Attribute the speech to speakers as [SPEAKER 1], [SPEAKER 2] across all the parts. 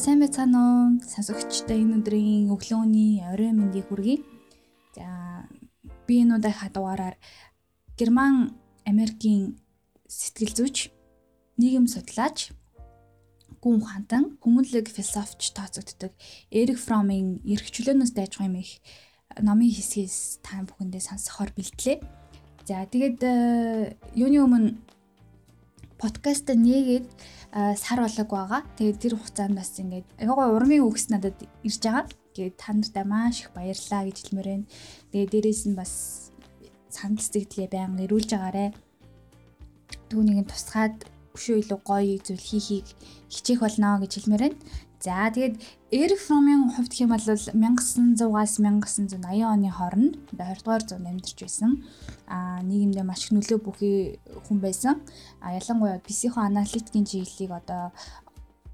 [SPEAKER 1] Сайн байцгаана уу? Сонсогчтой энэ өдрийн өглөөний орой мэндийг хүргэе. За би энэ удаа хадугаараар Герман Америкийн сэтгэл зүйч, нийгэм судлаач, гүн ухаантан, хүмүүнлэг философч тооцогддог Эрик Фромын эрх чөлөөнөөс дайж байгаа юм их номын хэсгээс та бүхэндээ сонсохоор бэлтлээ. За тэгээд э, юуны өмнө подкаст нээгээд сар болог байгаа. Тэгээд тэр хугацаанд бас ингээд аюугаа урмын үгс надад ирж байгаа. Тэгээд та нартай маш их баярлалаа гэж хэлмээр байна. Тэгээд дээрэс нь бас санал сэтгэлээ байнга ирүүлж байгаарэ. Түүнийг тусгаад өшөө илүү гоё зүйл хийхийг хичээх болно гэж хэлмээр байна. За тэгээд Эрик Фромын хувьд хэм бол 1900-аас 1980 оны хооронд 20 дугаар зуунд амьдарч байсан. Аа нийгэмдээ маш их нөлөө бүхий хүн байсан. А ялангуяа психо аналитикийн чиглэлийг одоо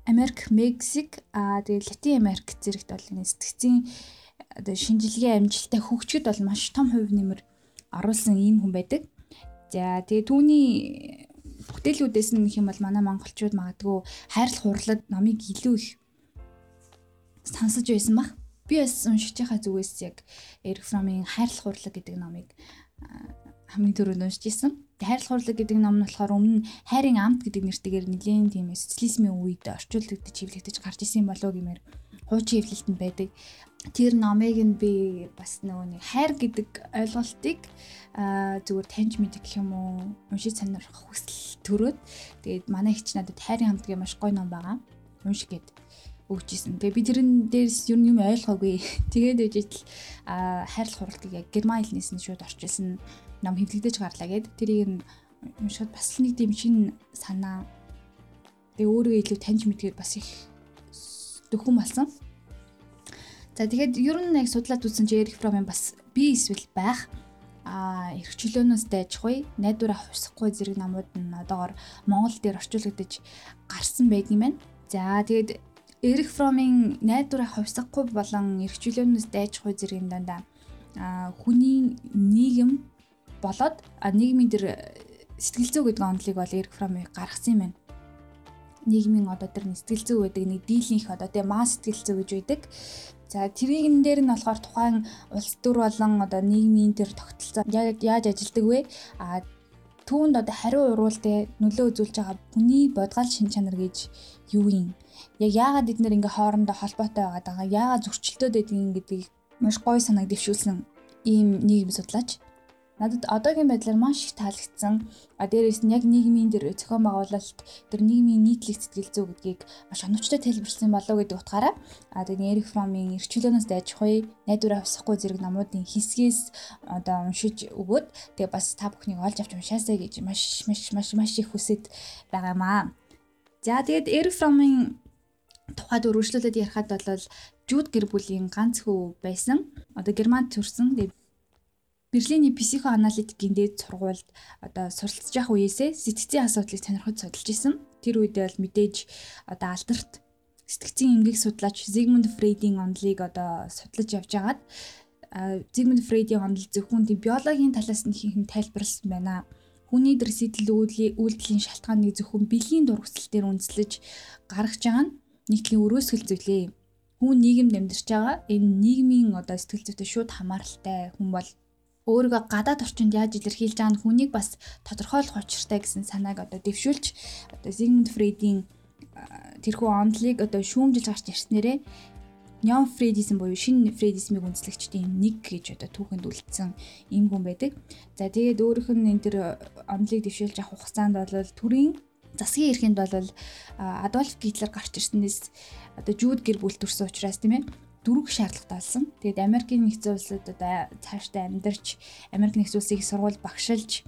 [SPEAKER 1] Америк, Мексик, аа тэгээд Латин Америк зэрэгт бол энэ сэтгцийн одоо шинжилгээ амжилттай хөгжөхөд бол маш том хувь нэмэр оруулсан ийм хүн байдаг. За тэгээд түүний бүтээлүүдээс нь юм бол манай монголчууд магадгүй хайрлах хурлад номыг илүү их сонсож байсан бах. Би бас уншиж байгаа зүгээс яг Эрик Фромын хайрлах урлаг гэдэг номыг хамгийн түрүүнд уншиж исэн. Хайрлах урлаг гэдэг ном нь болохоор өмнө хайрын амт гэдэг нэртэйгээр нэлээд тийм социализмын үед орчуулдагдж хэвлэгдэж гарч исэн болов гэмээр хуучин хэвлэлтэнд байдаг. Тэр номыг нь би бас нөгөө нэг хайр гэдэг ойлголтыг зүгээр таньж мэдэх гэх юм уу уншиж сонирхох хүсэл төрөөд тэгээд манай хч надад хайрын амт гэх маш гоё ном байгаа. Уншиг гэдэг өгч исэн. Тэгээ би тэрэн дээрс юу юм ойлгоогүй. Тэгээд үжил а хайрлах хуралдыг яг герман хэлнээс нь шууд орчилсан ном хэвлэгдэж гарлаа гэд тэрийг нь уншаад бас нэг тийм шин санаа тэгээ өөрийгөө илүү таньж мэдгээр бас их дөхөн болсон. За тэгээд ер нь яг судлаад үзсэн чи Эрик Фромын бас би эсвэл байх а эрх чөлөөнөөс дайжхгүй найдвараа хувьсахгүй зэрэг намууд нь одоогор Монгол дээр орчуулагдаж гарсан байдаг юм байна. За тэгээд Эрик Фромын найдвараа хувьсахгүй болон эрхчлөөнөөс дайжхгүй зэргийн дандаа хүний нийгэм болоод нийгмийн тэр сэтгэл зүй гэдэг онолыг бол Эрик Фром гаргасан юм байна. Нийгмийн одоо тэр сэтгэл зүй гэдэг нэг дийлэнх одоо тийм масс сэтгэл зүй гэж байдаг. За тэрийн дээр нь болохоор тухайн улс төр болон одоо нийгмийн тэр тогтолцоо яг яаж ажилдаг вэ? А түүнд одоо хариу уруултай нөлөө үзүүлж байгаа хүний бодгал шин чанар гэж юу юм? Яг яагаад эднэр ингээ хоорондоо холбоотой байгаад байгаа яагаад зөрчилдөд байдгийг гэдгийг маш гоё санааг дэвшүүлсэн ийм нийгэм судлаач. Надад одоогийн байдлаар маш их таалагдсан. А дээрээс нь яг нийгмийн дэр зохион байгуулалт тэр нийгмийн нийтлэг сэтгэл зүй гэдгийг маш оновчтой тайлбарлсан болов гэдэг утгаараа а тэгээд Эрик Фромын эрхчлөөнөөс дайжхгүй найдвараа авсахгүй зэрэг номуудын хэсгээс одоо уншиж өгөөд тэгээ бас та бүхнийг олж авч уншаасай гэж маш маш маш маш их хүсэж байгаа юм аа. За тэгээд Эрик Фромын тухайд өргөжлүүлээд ярихад бол Жуд гэр бүлийн ганц хүү байсан. Одоо Германд төрсэн. Берлиний психоаналитикийн дээд сургуульд одоо суралцж явах үеэсээ сэтгцийн асуудлыг сонирхож судалж исэн. Тэр үедээ бол мэдээж одоо алдарт сэтгцийн эмгэг судлаач Зигмунд Фрейдийн онолыг одоо судлаж явж байгаад Зигмунд Фрейдийн онол зөвхөн биологийн талаас нь хийх тайлбарласан байна. Хүний дэр сэтэл үйлдэлийн шалтгааныг зөвхөн бэлгийн дургуцал дээр үндэслэж гаргаж байгаа нь нийтлийн өрөөсгөл зүйлээ. Хүн нийгэмд амьдарч байгаа энэ нийгмийн одоо сэтгэл зүйтэй шууд хамааралтай хүн бол өөрийгөө гадаад орчинд яаж илэрхийлж байгаа нь хүнийг бас тодорхойлох учиртай гэсэн санааг одоо дэвшүүлж одоо Зигмунд Фрейдийн тэрхүү онолыг одоо шүүмжилж гарч ирснээрээ Неон Фрейдизм буюу шинэ Фрейдизмыг үндэслэгчдийн нэг гэж одоо түүхэнд үлдсэн ийм хүн байдаг. За тэгээд өөрийнх нь энэ төр онолыг дэвшүүлж авах хугацаанд бол төрийн засгийн эрхэнд бол Адольф Гитлер гарч ирснээс одоо жууд гэр бүл төрсөн учраас тийм ээ дөрвөн шаардлагатай болсон. Тэгээд Америкийн нэгдсэн улсад одоо цаашдаа амьдарч Америк нэгдсэн улсыг сургууль багшилж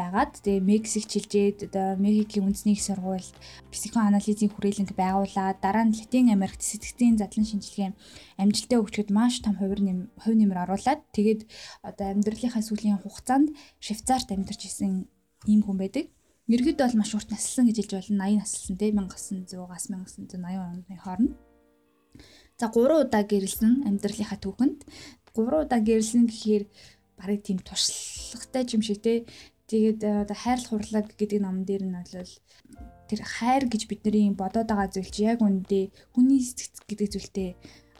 [SPEAKER 1] байгаад тэгээ Мексик чилжээд одоо Мехикийн үндэсний их сургуульд психоанализийн хүрээлэнг байгуулад дараа нь Латин Америкт сэтгцийн задлан шинжилгээ амжилттай өгчөд маш том хувир нэм хувь нэмэр оруулад тэгээд одоо амьдралынхаа сүүлийн хугацаанд Швейцарт амьдарч исэн ийм хүн байдаг. Ерхэд бол маш урт наслсан гэж хэлж болно. 80 наслсан те 1900-аас 1980 оны хооронд. За 3 удаа гэрэлсэн амьдралынхаа түүхэнд 3 удаа гэрэлсэн гэхээр барыг тийм туршлагатай юм шиг те. Тэгээд э, одоо хайрлах хурлаг гэдэг ном дээр нь бол тэр хайр гэж бидний бодоод байгаа зүйл чи яг үндэ хүний сэтгэц гэдэг зүйлтэй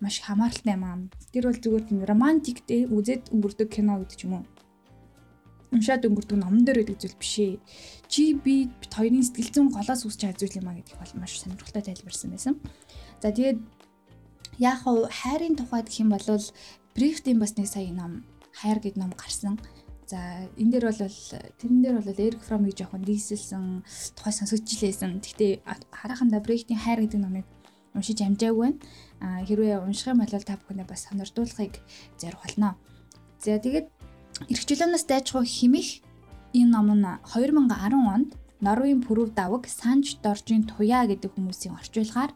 [SPEAKER 1] маш хамааралтай юм аа. Тэр бол зүгээр тийм романтик те үзээд өнгөрдөг кино гэдэг ч юм уу уншаад өнгөрдөг номон дээр байдаг зүйл биш ээ. Чи би бит хоёрын сэтгэл зүйн голоос үсч зүйл юм а гэдгийг бол маш сонирхолтой тайлбарсан байсан. За тэгээд яг хайрын тухайд гэх юм бол Брихтийн бас нэг сая ном хайр гэд ном гарсан. За энэ дээр бол тэрэн дээр бол Эрик Фромыг жоохон дийсэлсэн тухай сонсогдож лээсэн. Гэхдээ хараханда Брихтийн хайр гэдэг номыг уншиж амжаагүй байна. Хэрвээ унших юм бол та бүхэндээ бас сонирдуулахыг зорих болно. За тэгээд Иргэжлөнөөс дайжгүй химих энэ ном нь 2010 онд Норвегийн пүрэв давг Санж Доржийн Туяа гэдэг хүмүүсийн орчуулгаар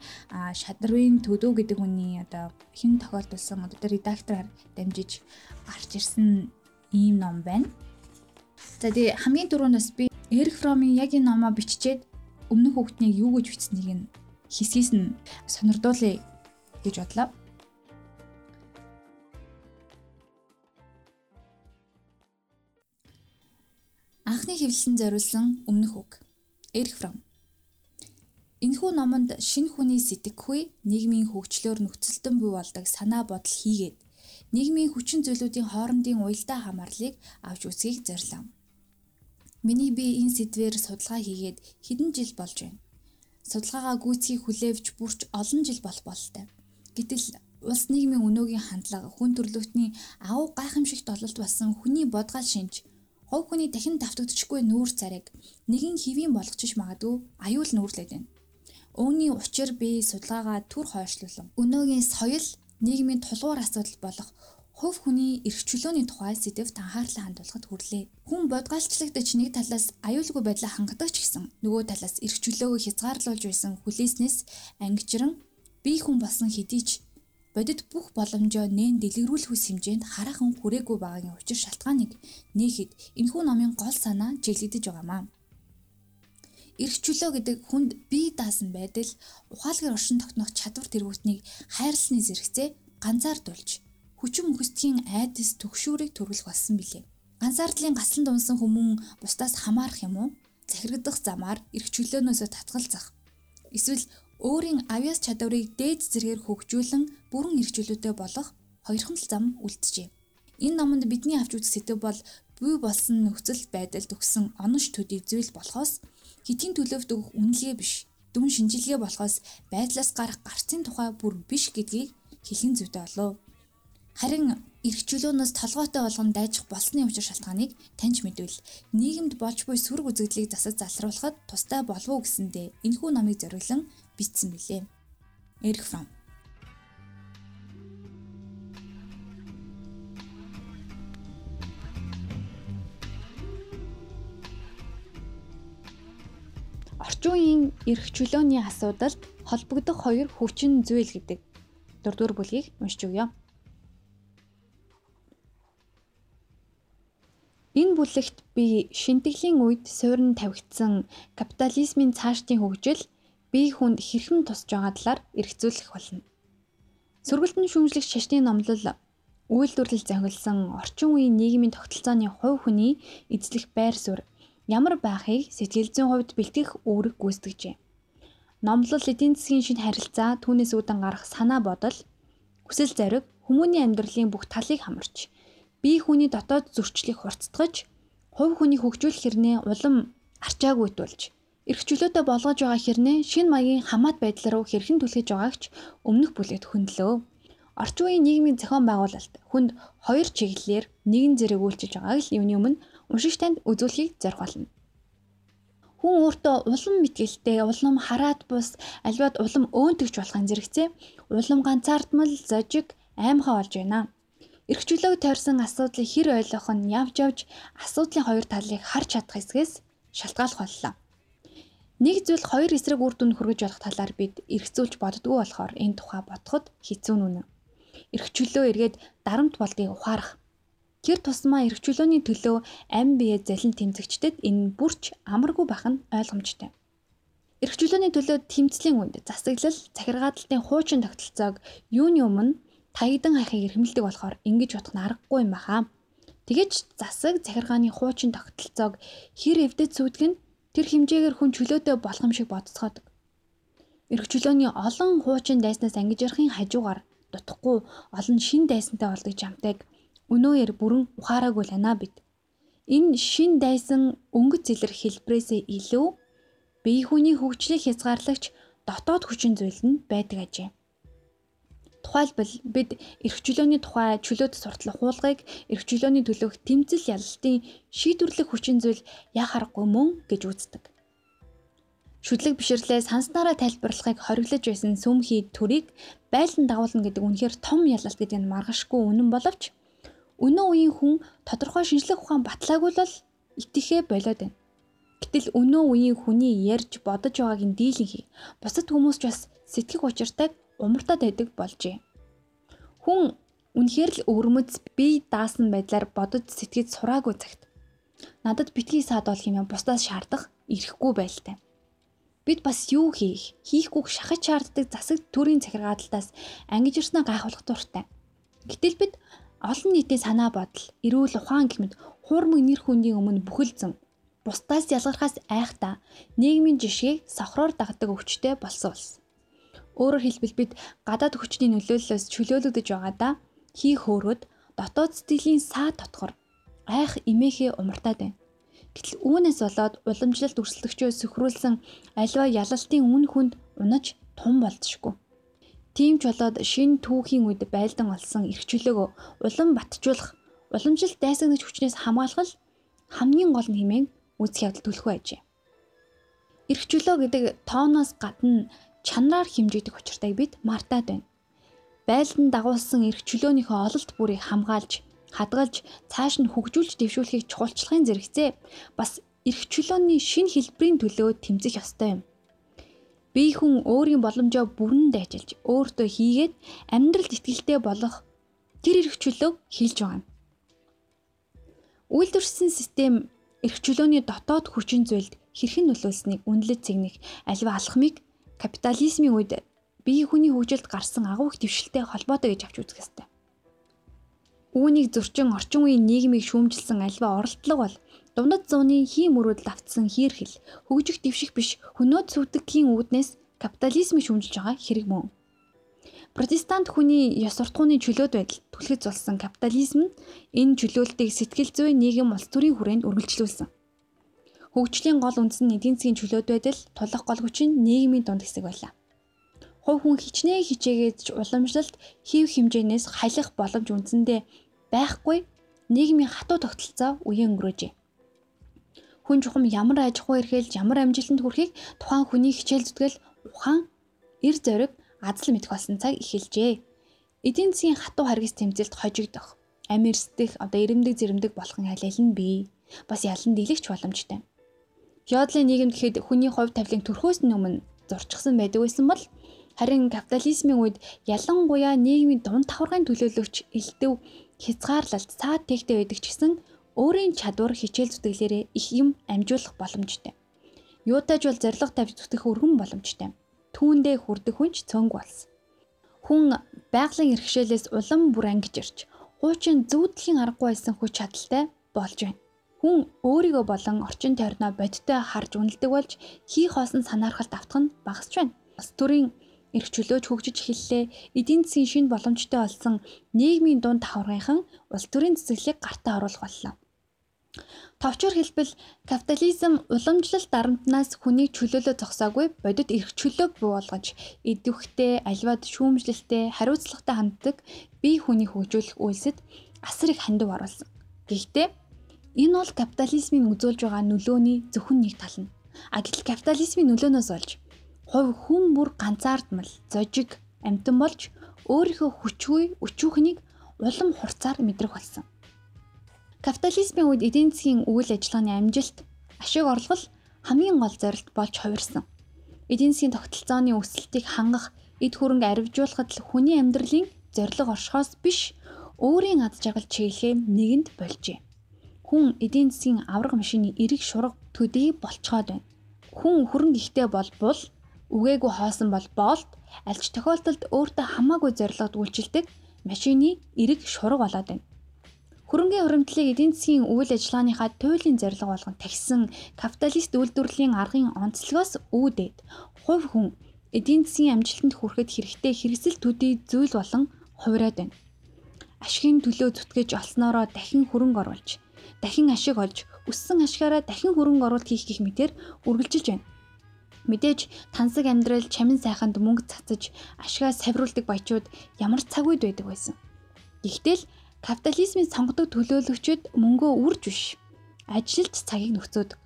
[SPEAKER 1] Шадрын төдөө гэдэг хүний одоо хэн тохиолдуулсан одоо редактораар дамжиж гарч ирсэн ийм ном байна. За тэгээ хамгийн түрүүнээс би Эрик Фромын яг энэ номоо биччихэд өмнөх хүүхднийг юу гэж бичсэнийг нь хэсгээс нь сонирдуулъя гэж бодлоо. Анхны хэвлэлэн зориулсан өмнөх үг. Эрих Фром. Энэхүү номонд шинэ хүний сэтгэхүй, нийгмийн хөгжлөөр нөхцөлтөн буй болдог санаа бодол хийгээд нийгмийн хүчин зүйлүүдийн хоорондын уялдаа хамаарлыг авч үзхийг зорилоо. Миний би энэ сэдвээр судалгаа хийгээд хэдэн жил болж байна. Судалгаагаа гүйцэхийг хүлэвж бүрч олон жил болох бололтой. Гэтэл улс нийгмийн өнөөгийн хандлага хүн төрлөختний агуу гайхамшигт ололт болсон хүний бодгаал шинж Хов хүний дахин давтагдчихгүй нүүр царайг нэгэн хэвийн болгочих магадгүй аюул нүүрлээд байна. Үүний учир би судалгаагаа түр хойшлуулсан. Өнөөгийн соёл нийгмийн тулгуур асуудал болох хувь хүний эрх чөлөөний тухай сэдвт анхаарлаа хандуулахад хүрлээ. Хүн бодгалчлагдаж нэг талаас аюулгүй байдлаа хангадаг ч гэсэн нөгөө талаас эрх чөлөөгөө хязгаарлуулж байсан хүлээснээс ангижран бие хүн болсон хэдий ч бодит бүх боломжоо нээн дэлгэрүүлэх үс хэмжээнд хараахан хүрээгүй байгаагийн учир шалтгааныг нээхэд энэхүү номын гол санаа чиглэгдэж байгаамаа. Ирэх чөлөө гэдэг хүнд бие даасан байдал ухаалгаар оршин тогтнох чадвар тэргүүтнийг хайрлсны зэрэгцээ ганцаардуулж хүчин мөхөстгийн айдас төгшүүрийг төрүүлэх болсон билээ. Ганцаардлын гаслан дунсан хүмүүн бусдаас хамаарах юм уу? Захирагдах замаар ирэх чөлөөнөөсөө татгалзах. Эсвэл өөрийн авьяас чадварыг дээд зэргээр хөгжүүлэн бүрэн эрхчлөлтөд болох хоёрхан л зам үлджээ. Энэ номонд бидний авч үзэх сэдэв бол буй болсон нөхцөл байдалд өгсөн онош төдий зүйл болохоос хитгэн төлөвт өгөх үнэлгээ биш дүн шинжилгээ болохоос байдлаас гарах гарцын тухай бүр биш гэдгийг хэлхэн зүйтэй болов. Харин эрхчлөөнөөс толгойтой болгон дайжих болсны учир шалтгааныг таньж мэдвэл нийгэмд болж буй сүрэг үзэгдлийг засаж залруулахад тустай болов уу гэсэндээ энэхүү номыг зориулан бичсэн билээ. Эрх Фром Орчин үеийн эрх чөлөөний асуудалд холбогдох хоёр хүчин зүйл гэдэг дурдвар бүлгийг уншиж өгье. Энэ бүлэгт би шинтгэлийн үед суурин тавигдсан капитализмын цаашдын хөгжил бие хүнд хэрхэн тусж байгаа талаар эргцүүлэх болно. Сүргэлтэн шүүмжлэх шашны номлол үйлдвэрлэл захиалсан орчин үеийн нийгмийн тогтолцооны хувь хүний эзлэх байр суурь ямар байхыг сэтгэл зүйн хувьд бэлтгэх үүрэг гүйцэтгэжээ. Номлол эдийн засгийн шинэ харилцаа түүнээс үүдэн гарах санаа бодол хүсэл зориг хүмүүний амьдралын бүх талыг хамарч бие хүний дотоод зөрчлийг хурцтгаж хувь хүний хөгжүүлэх хэрнээ улам арчаагүйдүүлж эрх чөлөөтэй болгож байгаа хэрнээ шин маягийн хамаат байдал руу хэрхэн түлхэж байгаагч өмнөх бүлэгт хөндлөө. Орчин үеийн нийгмийн зохион байгуулалт хүнд хоёр чиглэлээр нэгэн зэрэг үйлчилж байгааг л юуны өмнө уншигч танд үзүүлэхийг зорих болно. Хүн өөртөө улам мэтгэлтэй, улам хараат бус, альваад улам өөнтөгч болохын зэрэгцээ улам ганцаардмал, зожиг, аймхаа болж байна. Эрхчлөөг тойрсон асуудлыг хэр ойлгох нь явж явж асуудлын хоёр талыг харж чадах хэсгээс шалтгаалх боллоо. Нэг зүйл хоёр эсрэг үр дүнд хүргэж болох талаар бид эргцүүлж боддгоо болохоор энэ тухай бодоход хэцүү нүнэ. Эрхчлөө эргээд дарамт болдгийг ухаарах. Тэр тусмаа эрхчлөөний төлөө ам бие залин тэмцэгчдэд энэ бүрч амаргүй байх нь ойлгомжтой. Эрхчлөөний төлөө тэмцлийн үнд засаглал захиргааталтын хуучин тогтолцоог юуны өмнө таягдан хайхыг эрхэмлдэг болохоор ингэж бодох нь аргагүй юм баха. Тэгэж засаг захиргааны хуучин тогтолцоог хэр эвдэд сүйдг нь тэр хэмжээгээр хүн чөлөөтэй болох юм шиг бодцоход. Эрх чөлөөний олон хуучин дайснаас ангиж ярахын хажуугаар дутхгүй олон шин дайсантай болдог жамтайг өнөөөр бүрэн ухаараагүй л анаа бид. Энэ шин дайсан өнгөц зэлэр хэлбрээсээ илүү бие хүний хөгжлийг хязгаарлагч дотоод хүчин зүйл нь байдаг ажээ. Тухайлбал бид эрх чөлөөний тухай чөлөөт суртал хуулгыг эрх чөлөөний төлөөх тэмцэл ялалтын шийдвэрлэх хүчин зүйл яа харахгүй мөн гэж үздэг. Шүдлэг бишрлээ санснараа тайлбарлахыг хориглож байсан сүмхий төрийг байлдан дагуулна гэдэг үнэхээр том ялалт гэдэг нь маргашгүй үнэн боловч өнөө үеийн хүн тодорхой шинжлэх ухаан батлаагүй л итгэхээ болоод байна. Гэтэл өнөө үеийн хүний ярьж бодож байгааг нь дийлэнхий. Бусад хүмүүс ч бас сэтгэх учиртайг умартад байдаг болжээ. Хүн үнэхээр л өвөрмөц бие даасан байдлаар бодож сэтгэж сураагүй цагт надад битгий саад бол хэмээн бусдаас шаардах ирэхгүй байлтай. Бид бас юу хийх, хийхгүй шахаж шаарддаг засаг төрийн захиргааталтаас ангиж ирснээ гайхуулах дуртай. Гэтэл бид олон нийтийн санаа бодол, эрүүл ухаан гэмэд хуурмаг нэр хүндийн өмнө бүхэлдсэн бусдаас ялгархаас айхтаа нийгмийн жишгийг сохроор дагдаг өвчтэй болсон улс. Өөрөөр хэлбэл бид гадаад хүчний нөлөөллөөс чөлөөлөгдөж байгаадаа хий хөөрөөд дотоод сэтгэлийн саа тотгор айх имээхээ умартаад байна. Гэтэл үүнээс болоод уламжлалт өрсөлдөгчөө сөхрүүлсэн альва ялалтын үн хүнд унаж тун болдшгүй. Тийм ч болоод шин түүхийн үед байлдан олсон эрх чөлөөгөө улам батжуулах, уламжлалт дайсагнаж хүчнээс хамгаалах хамгийн гол нь хэмээн үүсэх явдал төлөхөө ажээ. Эрх чөлөө гэдэг тооноос гадна чанараар хэмжигдэх учиртайг бид мартаад байна. Байлдан дагуулсан эрх чөлөөнийхөө ололт бүрийг хамгаалж, хадгалж, цааш нь хөгжүүлж дэвшүүлэхийг чухалчлахын зэрэгцээ бас эрх чөлөөний шин хэлбэрийн төлөө тэмцэх ёстой юм. Бие хүн өөрийн боломжоо бүрэн дайчилж, өөртөө хийгээд амьдралд итгэлтэй болох тэр эрх чөлөөг хийлж байгаа юм. Үйлдвэрсэн систем эрх чөлөөний дотоод хүчин зүйлд хэрхэн нөлөөлснийг үнэлж цэгнэх альва алхмыг капитализмын үед бие хүний хөгжилд гарсан агуу их дэвшилтэй холбоотой гэж авч үзэх ёстой. Үүнийг зөрчин орчин үеийн нийгмийг шүүмжилсэн альва оролдлого бол дундад зууны хийм мөрөдөл автсан хийрхэл хөгжих дэвших биш хөнөөд сүвдэгхийн үүднээс капитализмыг шүүмжилж байгаа хэрэг мөн. Протестант хүний ёс суртахууны чөлөөт байдал түлхэц болсон капитализм энэ чөлөөлтийг сэтгэл зүйн нийгэм улс төрийн хүрээнд үргэлжлүүлсэн. Хөгжлийн гол үндэс нь эдийн засгийн чөлөөт байдал, тулах гол хүч нь нийгмийн дунд хэсэг байлаа. Хувь хүн хичнээн хичээгээд уламжлалт хийх хэмжээнээс халих боломж үндсэндээ байхгүй нийгмийн хатуу тогтолцоо үеийн өнгөрөөжээ. Хүн чухам ямар аж ахуй эрхэлж ямар амжилтанд хүрэхийг тухайн хүний хичээл зүтгэл ухаан эр зориг азал мэдэх болсон цаг эхэлжээ. Эдийн засгийн хатуу харгас тэмцэлд хожигдох, амь эрсдэх, одоо ирэмдэг зэрэмдэг болохын аль нь бий. Бас ялан дийлэгч боломжтой. Феодлын нийгэм гэхэд хүний хувь тавилын төрхөөс өмнө зурчихсан байдаг байсан бол харин капитализмын үед ялангуяа нийгмийн дунд давхаргын төлөөлөгч элдв хязгаарлалт цаад тэгтэй байдаг ч гэсэн өөрийн чадвар хичээл зүтгэлээрээ их юм амжуулах боломжтой. Юутаж бол зориг тавьж зүтгэх өргөн боломжтой. Түүндээ хүрдэх хүнч цөөнг болсон. Хүн байгалийн иргэшээлээс улам бүр ангиж ирж, хуучин зүүдлэхийн аргагүй байсан хүч чадалтай болж байна. Хүн өөрийгөө болон орчин тойрноо бодиттой харж үнэлдэг болж хийх хоосон санаархалт автах нь багасч байна. Улс төрийн эрх чөлөөж хөгжиж эхэллээ. Эдийн засгийн шинэ боломжтой болсон нийгмийн дунд давхаргынхан улс төрийн цэцэглийг гартаа оруулах боллоо. Товчоор хэлбэл капитализм уламжлалт дарамтнаас хүнийг чөлөөлөө зогсоогүй бодит эрх чөлөөг бий болгож идэвхтэй, аливаад шүүмжлэлтэй, хариуцлагатай ханддаг бие хүний хөгжүүлэх үйлсэд асар их хандив оруулсан. Гэхдээ Энэ бол капитализмын үзүүлж байгаа нөлөөний зөвхөн нэг тал нь. А гэтэл капитализмын нөлөөнөөс олж хувь хүн бүр ганцаардмал, зожиг, амтан болж өөрийнхөө хүчгүй, өчүүхнийг улам хурцаар мэдрэх болсон. Капитализмын үед эдийн засгийн үйл ажиллагааны амжилт, ашиг орлогол хамгийн гол зорилт болж хувирсан. Эдийн засгийн тогтолцооны өсөлтийг хангах, эд хөрөнгө арвижуулахад л хүний амьдралын зорилго оршихоос биш өөрийн ад жаргал чиглэхээ нэгэнд болжээ. Хүн эдийн засгийн авраг машины эрэг шурга төдий болцоход байна. Хүн хөрөнгө ихтэй болбол үгээгүй хоосон бол боолт альч тохиолдолд өөртөө хамаагүй зорилгод үйлчилдэг машины эрэг шурга болоод байна. Хөрөнгөний хуримтлалыг эдийн засгийн үйл ажиллагааныхаа туйлын зорилго болгон тагсан капиталист үйлдвэрлэлийн аргын онцлогоос үүдээд хувь хүн эдийн засгийн амжилтанд хүрэхэд хэрэгтэй хэрэгсэл төдий зүйл болон хувираад байна. Ашигын төлөө зүтгэж олсноороо дахин хөрөнгө оруулж, дахин ашиг олж, өссөн ашигаараа дахин хөрөнгө оруулалт хийх гэх мэтэр үргэлжилж байна. Мэдээж тансаг амьдрал чамин сайханд мөнгө цацаж ашигаа савируулдаг баячууд ямар цаг үед байдаг байсан. Гэхдээ л Капитализмын сонгодог төлөөлөгчид мөнгөө үрж биш. Ажилд цагийг нөхцөөдөг.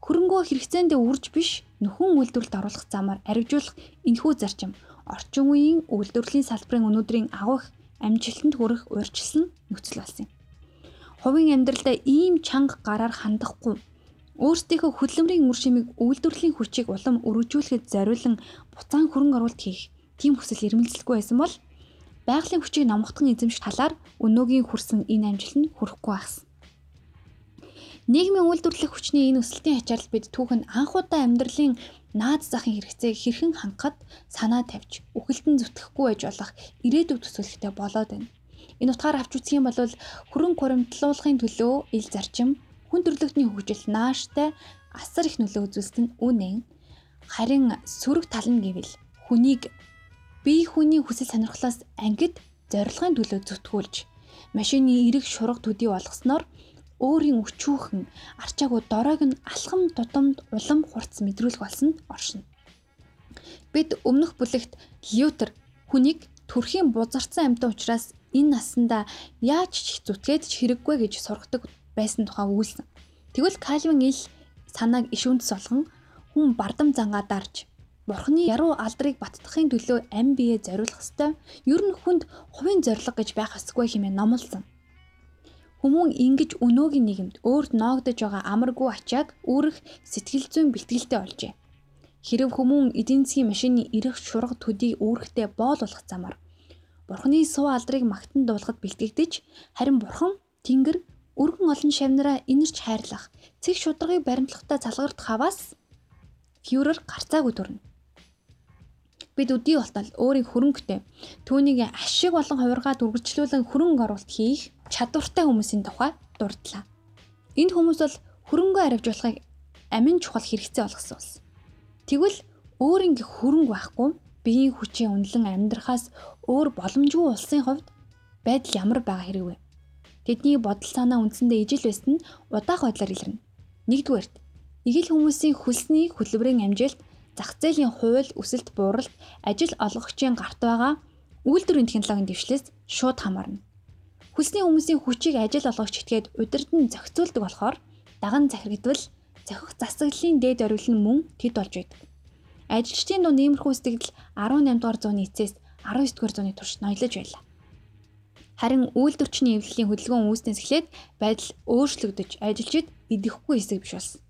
[SPEAKER 1] Хөрөнгөө хэрэгцээндээ үрж биш нөхөн үйлдвэрлэлд оруулах замаар арвижуулах энэхүү зарчим орчин үеийн үйлдвэрлэлийн салбарын өнөөдрийн агуулх амжилтанд хүрэх урьдчилсан нөхцөл болсон юм. Хувийн амьдралдаа ийм чанга гараар хандахгүй өөрсдийнхөө хөдөлмөрийн үр шимийг үйлдвэрлэлийн хүчийг улам өргөжүүлэхэд зориулан буцаан хөрөнгө оруулалт хийх тийм хүсэл эрмэлзэлгүй байсан бол байгалийн хүчийг номготхон эзэмших талаар өнөөгийн хүрсэн энэ амжилтанд хүрэхгүй багсан. Нийгмийн үйлдвэрлэх хүчний энэ өсөлтийн ачаалал бид түүхэн анх удаа амьдралын наад захын хэрэгцээг хэрхэн хангахад санаа тавьж үхэлтэн зүтгэхгүй байж болох ирээдүйг төсөөлөхтэй болоод байна. Энэ утгаар авч үзэх юм бол хөрөнгө хуримтлуулахын төлөө ил зарчим хүн төрлөختний хөгжил нааштай асар их нөлөө үзүүлсэн нь үнэн. Харин сөрөг тал нь гэвэл хүнийг бие хүний хүсэл сонирхлоос ангид зорилгын төлөө зүтгүүлж машины эрэг шурга төдий болгосноор өөрийн өчүүхэн арчаагүй дороог нь алхам тутамд улам хурц мэдрүүлэх болсон оршино. Бид өмнөх бүлэгт Лютер хүнийг төрхийн бузарцсан амьтан учраас энэ наснда яаж ч зүтгээд ч хэрэггүй гэж сургадаг байсан тухай өгүүлсэн. Тэгвэл Кальвин ил санааг ишүүнд солгон хүн бардам зангаа дарж Бурхны яруу алдрыг баттахын төлөө ам бие зориулах ёстой. Ер нь хүнд хувийн зориг гэж байх ёсгүй хэмээн номлосон. Хүмүүн ингэж өнөөгийн нийгэмд өөрт ноогдож байгаа амаргүй ачааг үүрэх сэтгэл зүйн бэлтгэлтэй олжээ. Хэрв хүмүүн эдийн засгийн машины ирэх шурга төдий үүрэхтэй боол болох замаар Бурхны суу алдрыг магтан дуулахад бэлтгэгдэж харин Бурхан Тэнгэр өргөн олон шавнараа инэрч хайрлах, цэг шударгыг баримтлахтаа залгардах хаваас фюрер гарцаагүй төрнө. Бид өдий болтол өөрийн хөрөнгөтэй түүнийг ашиг болон хувиргаад үргэлжлүүлэн хөрөнгө оруулалт хийх чадвартай хүмүүсийн тухай дурдлаа. Энд хүмүүс бол хөрөнгөө аривжуулахыг амин чухал хэрэгцээ болгосон улс. Тэгвэл өөрийн хөрөнгө байхгүй биеийн хүчийн үнэлэн амьдрахаас өөр боломжгүй улсын хувьд байдал ямар байгаа хэрэг вэ? Тэдний бодол санаа үндсэндээ ижил байсан нь удаах байдлаар илэрнэ. Нэгдүгээрт игэл хүмүүсийн хөлсний хөтөлбөрийн амжилт зах зээлийн хууль, өсөлт, бууралт, ажил олгогчийн гарт байгаа үйлдвэрийн технологийн дэвшлээс шууд хамаарна. Хүлсний хүмүүсийн хүчийг ажил олгогч итгээд удирдан зохицуулдаг болохоор даган захирагдвал зохих засаглалын дээд орвил нь мөн тэд болж байдаг. Ажилчдын дунд иймэрхүү сэтгэл 18 дугаар зууны эцэс 19 дугаар зууны турш ноёлож байлаа. Харин үйлдвэрчний эвлэлийн хөдөлгөөн үүснээс эхлээд байдал өөрчлөгдөж ажилчид идэхгүй хэсэг биш болсон.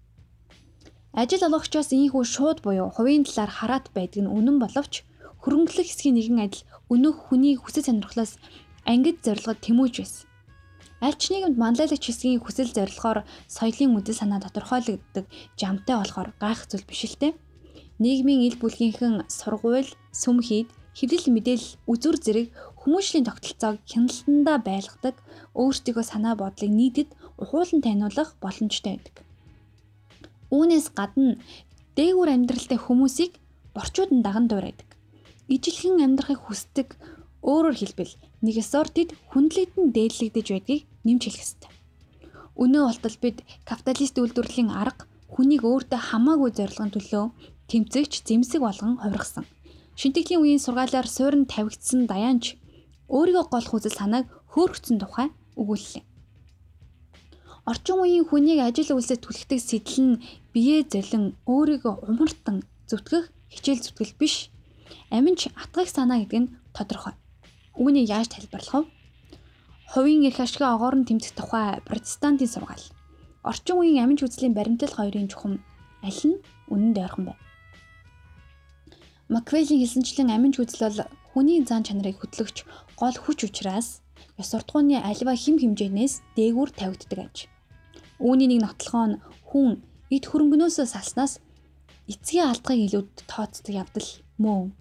[SPEAKER 1] Ажил олгогчоос ийхүү шууд буюу хувийн талаар хараат байдаг нь үнэн боловч хөрөнгөлөх хэсгийн нэгэн адил өнөөх хүний хүсэл сонирхлоос ангид зорилгод тэмүүлж байсан. Аль ч нийгэмд манлайлагч хэсгийн хүсэл зорилгоор соёлын үдэл санаа тодорхойлогддог жамтай болохоор гайх зүйл биш л дээ. Нийгмийн ил бүлгийнхэн сургууль, сүм хийд, хэвлэл мэдээлэл, үзүр зэрэг хүмүүшлийн тогтолцоог хяналтандаа байлгадаг, өөрсдийнхөө санаа бодлыг нийтэд ухуулан таниулах боломжтой байдаг. Үүнээс гадна дээгүүр амьдралтай хүмүүсийг борчууд нь даган дуурайдаг. Ижилхэн амьдрахыг хүсдэг өөрөөр хэлбэл нэг сортид хүндлэгдэн дээдлэгдэж байдгийг нэмж хэлэх ёстой. Өнөө болтол бид капиталист үйлдвэрлэлийн арга хүнийг өөртөө хамаагүй зорилгын төлөө тэмцэгч зэмсэг болгон хувиргасан. Шинтгэлийн үеийн сургаалаар суурин тавигдсан даянч өөрийгөө голох үзэл санааг хөөргцэн тухай өгүүллээ. Орчин үеийн хүнийг ажил үйлсэд түлхдэг сэтэл нь бие зэлэн өөрийгөө умартан зүтгэх хичээл зүтгэл биш. Аминч атгах санаа гэдэг нь тодорхой. Үүнийг яаж тайлбарлах вэ? хувийн эрх ашигын огоорн тэмцэх тухай протестантын сургаал. Орчин үеийн аминч үзлийн баримтал хоёрын чухам аль нь үнэнд ойрхон байна. Маквелийн хэлсэнчлэн аминч үзэл бол хүний зан чанарыг хөтлөгч гол хүч учраас ёс суртахууны альва хим хэмжээнээс дээгүүр тавигддаг аж. Үүний нэг нотлохоо нь хүн эд хөрөнгнөөс салснаас эцгийн алдгыг илүүд тооцдог явдал мөн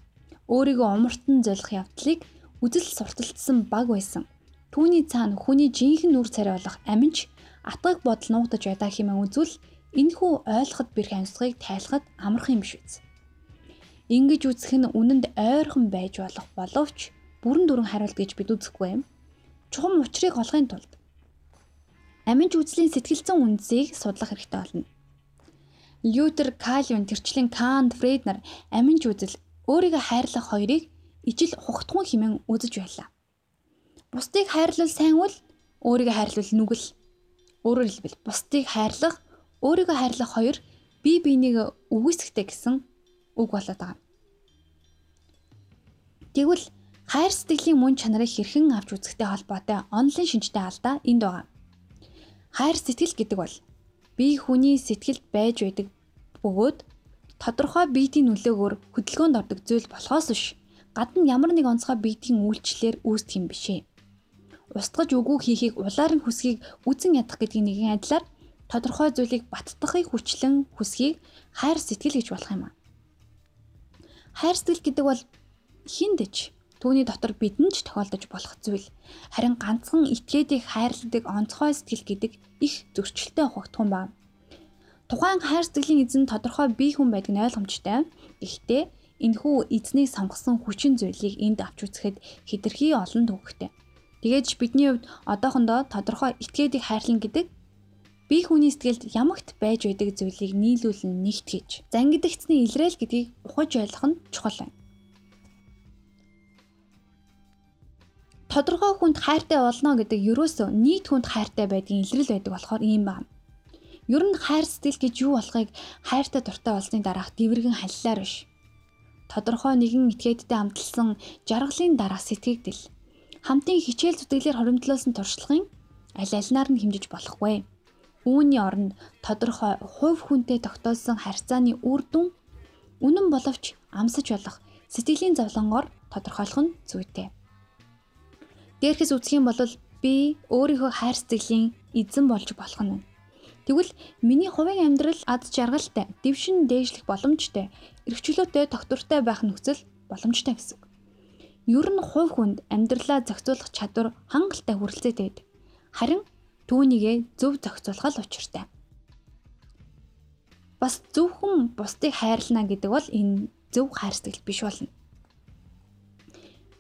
[SPEAKER 1] өөрийгөө умартан золих явдлыг үзэл сурталчсан баг байсан. Түүний цаана хүний жинхэнэ нүр царай болох аминч атгаг бодол нуугдаж байдаа хэмээн үзвэл энэхүү ойлгоход бэрх амьсгалыг тайлахад амархан юм биш үз. Ингэж үзэх нь үнэнд ойрхон байж болох боловч бүрэн дүрэн хариулт гэж бид үзэхгүй юм. Чухам учрыг олохын тулд аминч үзлийн сэтгэлзэн үндсийг судлах хэрэгтэй болно. Лютер, Кальвин, тэрчлэн Кант, Фрейд нар аминч үзэл өөрийгөө хайрлах хоёрыг ижил хугтгун хэмээн үзэж байлаа. Бусдыг хайрлал сайн үл өөрийгөө хайрлал нүгэл. Өөрөөр хэлбэл бусдыг хайрлах, өөрийгөө хайрлах хоёр бие биенийг үгүйсэхтэй гэсэн үг болоод байгаа. Тэгвэл хайр сэтгэлийн мөн чанарыг хэрхэн авч үзэхтэй холбоотой онлайн шинжтэй алдаа энд байгаа. Хайр сэтгэл гэдэг бол бие хүний сэтгэлд байж байдаг бөгөөд тодорхой биетийн нөлөөгөөр хөдөлгөөнд ордог зүйл болохоос биш гадна ямар нэг онцгой биетийн үйлчлэлээр үүсдэг юм бишээ. Устгаж үгүй хийхийг улаар нь хүсхийг үзен ядах гэдгийг нэгэн адилаар тодорхой зүйлийг баттахыг хүчлэн хүсхийг хайр сэтгэл гэж болох юм аа. Хайр сэтгэл гэдэг бол хиндэж түүний дотор бидэнд ч тохиолдож болох зүйл. Харин ганцхан итгээдийг хайрладаг онцгой сэтгэл гэдэг их зөрчилтэй ухагдсан байна. Тухайн хайр сэтгэлийн эзэн тодорхой бие хүн байдаг нь ойлгомжтой. Гэхдээ энэхүү эзнийг сонгосон хүчин зүйлийг энд авч үзэхэд хэтэрхий олон төвөгтэй. Тэгээд бидний хувьд одоохондоо тодорхой итгээдийг хайрлан гэдэг бие хүний сэтгэлд ямагт байж байдаг зүйлийг нийлүүлэн нэгт гэж зангидэгцний илрээл гэдгийг ухаж ойлгох нь чухал байна. Тодорхой хүнд хайртай болно гэдэг ерөөсөө нийт хүнд хайртай байдгийн илрэл байдаг болохоор ийм байна. Ер нь хайр сэтгэл гэж юу болохыг хайртай дуртай болсны дараах дэврэгэн халилаар биш. Тодорхой нэгэн этгээдтэй хамталсан жаргалын дараах сэтгэгдэл хамтын хичээл зүтгэлээр хоримтлуулсан туршлагын аль альнаар нь хэмжиж болохгүй. Үүний оронд тодорхой хувь хүнтэй тогтоосон харьцааны үр дүн үнэн боловч амсаж болох сэтгэлийн зовлонгоор тодорхойлох нь зүйтэй. Дээрхэс үзэх юм бол би өөрийнхөө хайр сэтгэлийн эзэн болж болох нь Тэгвэл миний хувийн амьдрал ад жаргалтай, дэвшин дээшлэх боломжтой, эрхчлөөтэй тогтвортой байх нөхцөл боломжтой гэсэн. Ер нь хувь хүнд амьдралаа зохицуулах чадвар хангалттай хүрэлцээтэй байдаг. Харин түүнийгээ зөв зохицуулах л учиртай. Бас зөвхөн бусдыг хайрлана гэдэг бол энэ зөв хайр сэтгэл биш болно.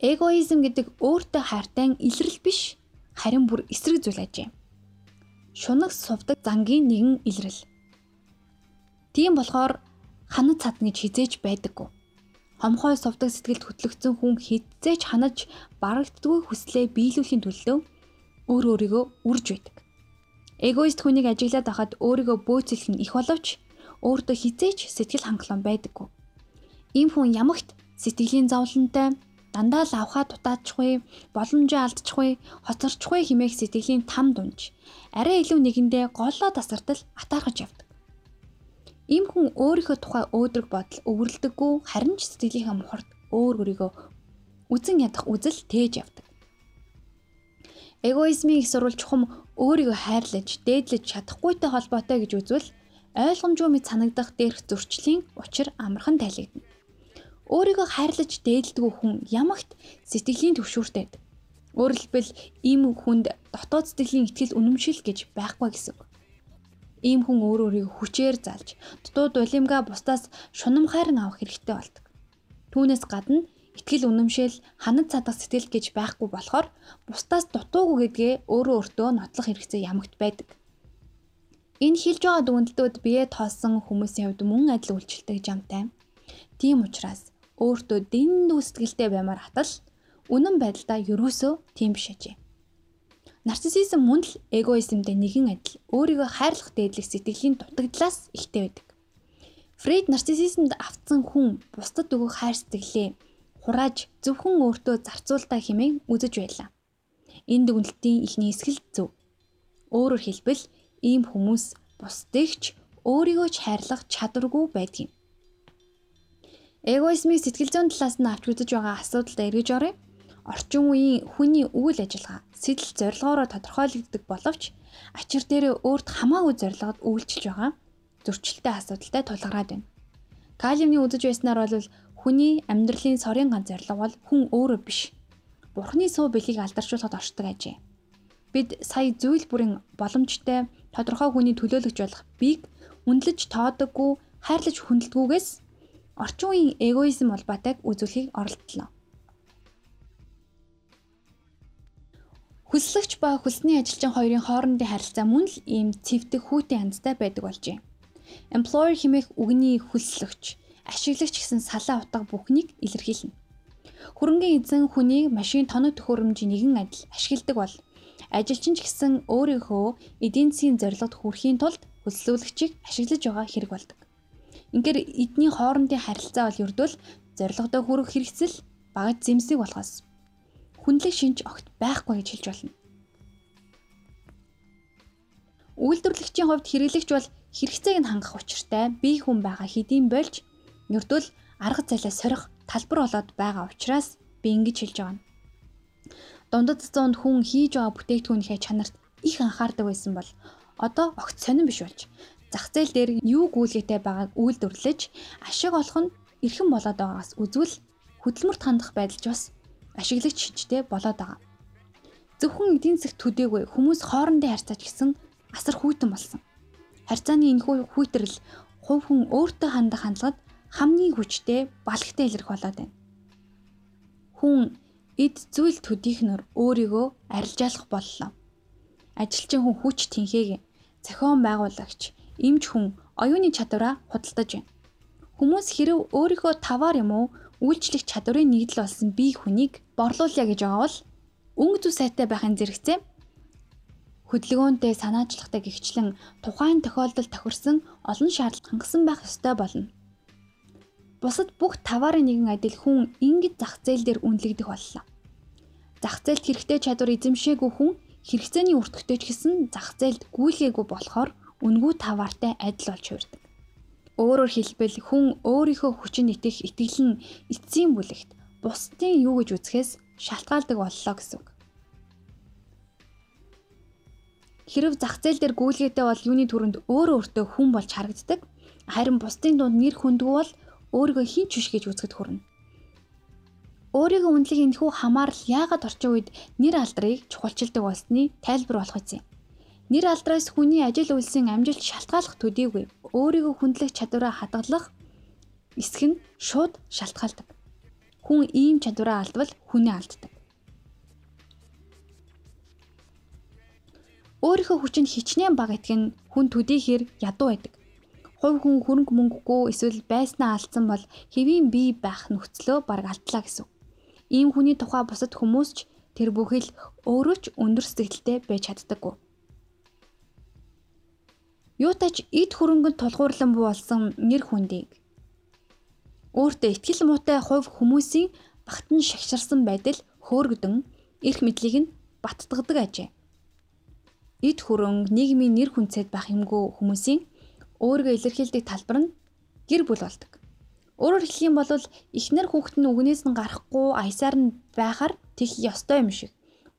[SPEAKER 1] Эгоизм гэдэг өөртөө хайртай илрэл биш, харин бүр эсрэг зүйл ажээ шунаг сувдаг зангийн нэгэн илрэл. Тийм болохоор ханад цадна гэж хизээж байдаггүй. Хомхой сувдаг сэтгэлд хөтлөгдсөн хүн хизээж ханаж барагддгүй хүслээ биелүүлэхийн төлөө өөр өөрийгөө үрж байдаг. Эгоист хүнийг ажиглаад байхад өөрийгөө бөөцөлөх нь их боловч өөртөө хизээж сэтгэл хангалуун байдаггүй. Ийм хүн ямагт сэтгэлийн зовлонтой дандаа л авхаа дутаачгүй, боломжоо алдчихгүй, хоцорчихгүй хэмээх сэтгэлийн там дунж арай илүү нэгэндээ голлоо тасартал атаархаж явдаг. Ийм хүн өөрийнхөө тухай өөдрөг бодол өвөрлөдөггүй харин ч сэтгэлийнхээ мухарт өөр өөрийгөө үзен ядах үзэл тээж явдаг. Эгоизмын их сурвалж чухам өөрийгөө хайрлаж, дээдлэж чадахгүйтэй холбоотой гэж үзвэл ойлгомжгүй мэд санагдах дээрх зөрчлийн учир амархан тайлэгдана. Өөрийгөө хайрлаж дээдэлдэг хүн ямагт сэтгэлийн. Өөрөөр хэлбэл ийм хүнд дотоод сэтгэлийн ихтгэл үнэмшил гэж байхгүй гэсэн үг. Ийм хүн өөр өөрийгөө хүчээр залж, дутууд улимгаа бусдаас шунамхаар нь авах хэрэгтэй болдог. Түүнээс гадна ихтгэл үнэмшил, ханад цадах сэтгэл гэж байхгүй болохоор бусдаас дутуугүй гэдгээ өөрөө өөртөө нотлох хэрэгцээ ямагт байдаг. Энэ хэлж байгаа дүгнэлтүүд бие тоосон хүмүүсийн хувьд мөн адил үйлчлэлтэй гэж амтай. Тийм учраас өөртөө дэндүү сэтгэлтэй баймаар хатал үнэн байдлаа ерөөсөө тийм биш ажээ. Нарциссизм мөн л эгоизмтэй нэгэн адил өөрийгөө хайрлах дээдлэх сэтгэлийн дутагдлаас ихтэй байдаг. Фрейд нарциссизмд автсан хүн бусдад өгөх хайр сэтгэлээ хурааж зөвхөн өөртөө зарцуултаа хэмээн үзэж байлаа. энэ дүгнэлтийн ихний эсгэл зөв. Өөрөөр хэлбэл ийм хүмүүс бусдыгч өөрийгөө ч хайрлах чадваргүй байдгийг. Эгоизмыг сэтгэл зүйн талаас нь авч үзэж байгаа асуудалд эргэж оръё. Орчин үеийн хүний үйл ажиллагаа сэтэл зорилгоороо тодорхойлогддог боловч ачир дээрээ өөрт хамаагүй зорилгод үйлчилж байгаа зөрчилтэй асуудалтай тулгараад байна. Калимны үзэж байснаар бол хүний амьдралын сорын ганц зорилго бол хүн өөрөө биш. Бурхны суу бэлгийг алдаршуулахад оршдог ажээ. Бид сая зүйл бүрийн боломжтой тодорхой хүний төлөөлөгч болох бийг үнэлж тоодоггүй хайрлаж хүндэлдэггүйгээс орчин үеийн эгоизм улбатайг үзүүлэхийг оролдлоо. Хүслэгч ба хүлсний ажилчин хоёрын хоорондын харилцаа мөн л ийм цэвдэг хүүтэн янзтай байдаг болжээ. Employer хэмээх үгний хүслэгч, ашиглагч гэсэн салаа утга бүхнийг илэрхийлнэ. Хөрөнгөний эзэн хүнийг машин тоног төхөөрөмжийн нэгэн адил ашигладаг бол ажилчин ч гэсэн өөрийнхөө эдийн засгийн зорилгод хүрэхийн тулд хүслүүлэгчийг ашиглаж байгаа хэрэг болдог. Ингээр эдний хоорондын харилцаа бол ердөө зорилгодоо хүрэх хэрэгцэл багаж зэмсэг болохоос хүнлэг шинж огт байхгүй гэж хэлж болно. Үйлдвэрлэгчийн хувьд хэрэглэгч бол хэрэгцээг нь хангах учиртай бие хүн байгаа хэдийн болж ердөө арга зайлаа сорих талбар болоод байгаа учраас би ингэж хэлж байгаа нь. Дундад зуунд хүн хийж байгаа бүтээгдэхүүнийхээ чанарт их анхаардаг байсан бол одоо огт сонирн биш болж зах зээл дээр юу гүйлгээтэй байгааг үйлдвэрлэж ашиг олох нь эрхэм болоод байгаагаас үзвэл хөдөлмөрт хандах байдалч бас ашиглагч шинжтэй болоод байгаа. Зөвхөн эдийн засгт төдийгүй хүмүүс хоорондын харьцаач гэсэн асар хүйтэн болсон. Харьцааны энэхүү хүйтрэл хувь хүн өөртөө хандах хандлагад хамгийн хүчтэй балхтай илэрх болоод байна. Хүн эд зүйл төдийхнөр өөрийгөө арилжаалах боллоо. Ажилчин хүн хүч тэнхээг зохион байгуулагч, эмч хүн оюуны чадвараа худалдаж байна. Хүмүүс хэрв өөрийнхөө таваар юм уу үйлчлэх чадварын нэгдэл болсон бие хүнийг борлуулъя гэж байгаа бол өнгө зүй сайтай байхын зэрэгцээ хөдөлгөөнтэй санаачлагтай гихчлэн тухайн тохиолдолд тохирсон олон шаардлага хангасан байх ёстой болно. Бусад бүх таварын нэгэн адил хүн ингэж зах зээл дээр үнэлэгдэх боллоо. Зах зээлд хэрэгтэй чадвар эзэмшээгүй хүн хэрэгцээний өртөгтэй ч гэсэн зах зээлд гүйлгээгүй болохоор үнгүй таваартай адил болж хуурдаг. Өөрөөр хэлбэл хүн өөрийнхөө хүчинд итгэх итгэл нь эцсийн бүлэгт бусдын юу гэж үзэхээс шалтгаалдаг боллоо гэсэн үг. Хэрв зах зээл дээр гүйлгээтэй бол юуны төрөнд өөрөө өөртөө хүн болж харагддаг. Харин бусдын дунд нэр хүндгүү бол өөрийгөө хин ч биш гэж үзэхэд хүрнэ. Өөрийгөө үнэлэх энэхүү хамаарал яагаад орчин үед нэр алдрыг чухалчилдаг болсны тайлбар болох юм. Нэр алдраас хүний ажил үйлсийн амжилт шалтгааллах төдийгүй өөрийгөө хүндлэх чадвараа хадгалах эсэх нь шууд шалтгаалдаг. Хүн ийм чадвараа алдвал хүнээ алддаг. Өөрийнхөө хүчинд хичнээн бага итгэх нь хүн төдийхөр ядуу байдаг. Хувь хүн хөрөнгө мөнгөгүй эсвэл байснаа алдсан бол хэвийн бие байх нөхцлөө бараг алдлаа гэсэн. Ийм хүний тухай бусад хүмүүс ч тэр бүхэл өөрөө ч өндөр сэтгэлтэй байж чаддаггүй. Юутач эд хөрөнгөнд тулгуурлан болсон нэр хүндийг өөртөө ихтгэл муутай хувь хүмүүсийн багтан шагширсан байдал хөөргөдөн эрх мэдлийг нь баттгадаг ажээ. Эд хөрөнгө нийгмийн нэр хүнцэд байх юмгүй хүмүүсийн өөрийгөө илэрхийлдэг талбар нь гэр бүл болдог. Өөрөөр хэлэх юм бол эхнэр хүүхэд нь үгнээс нь гарахгүй аясаар нь байхаар тэх ёстой юм шиг.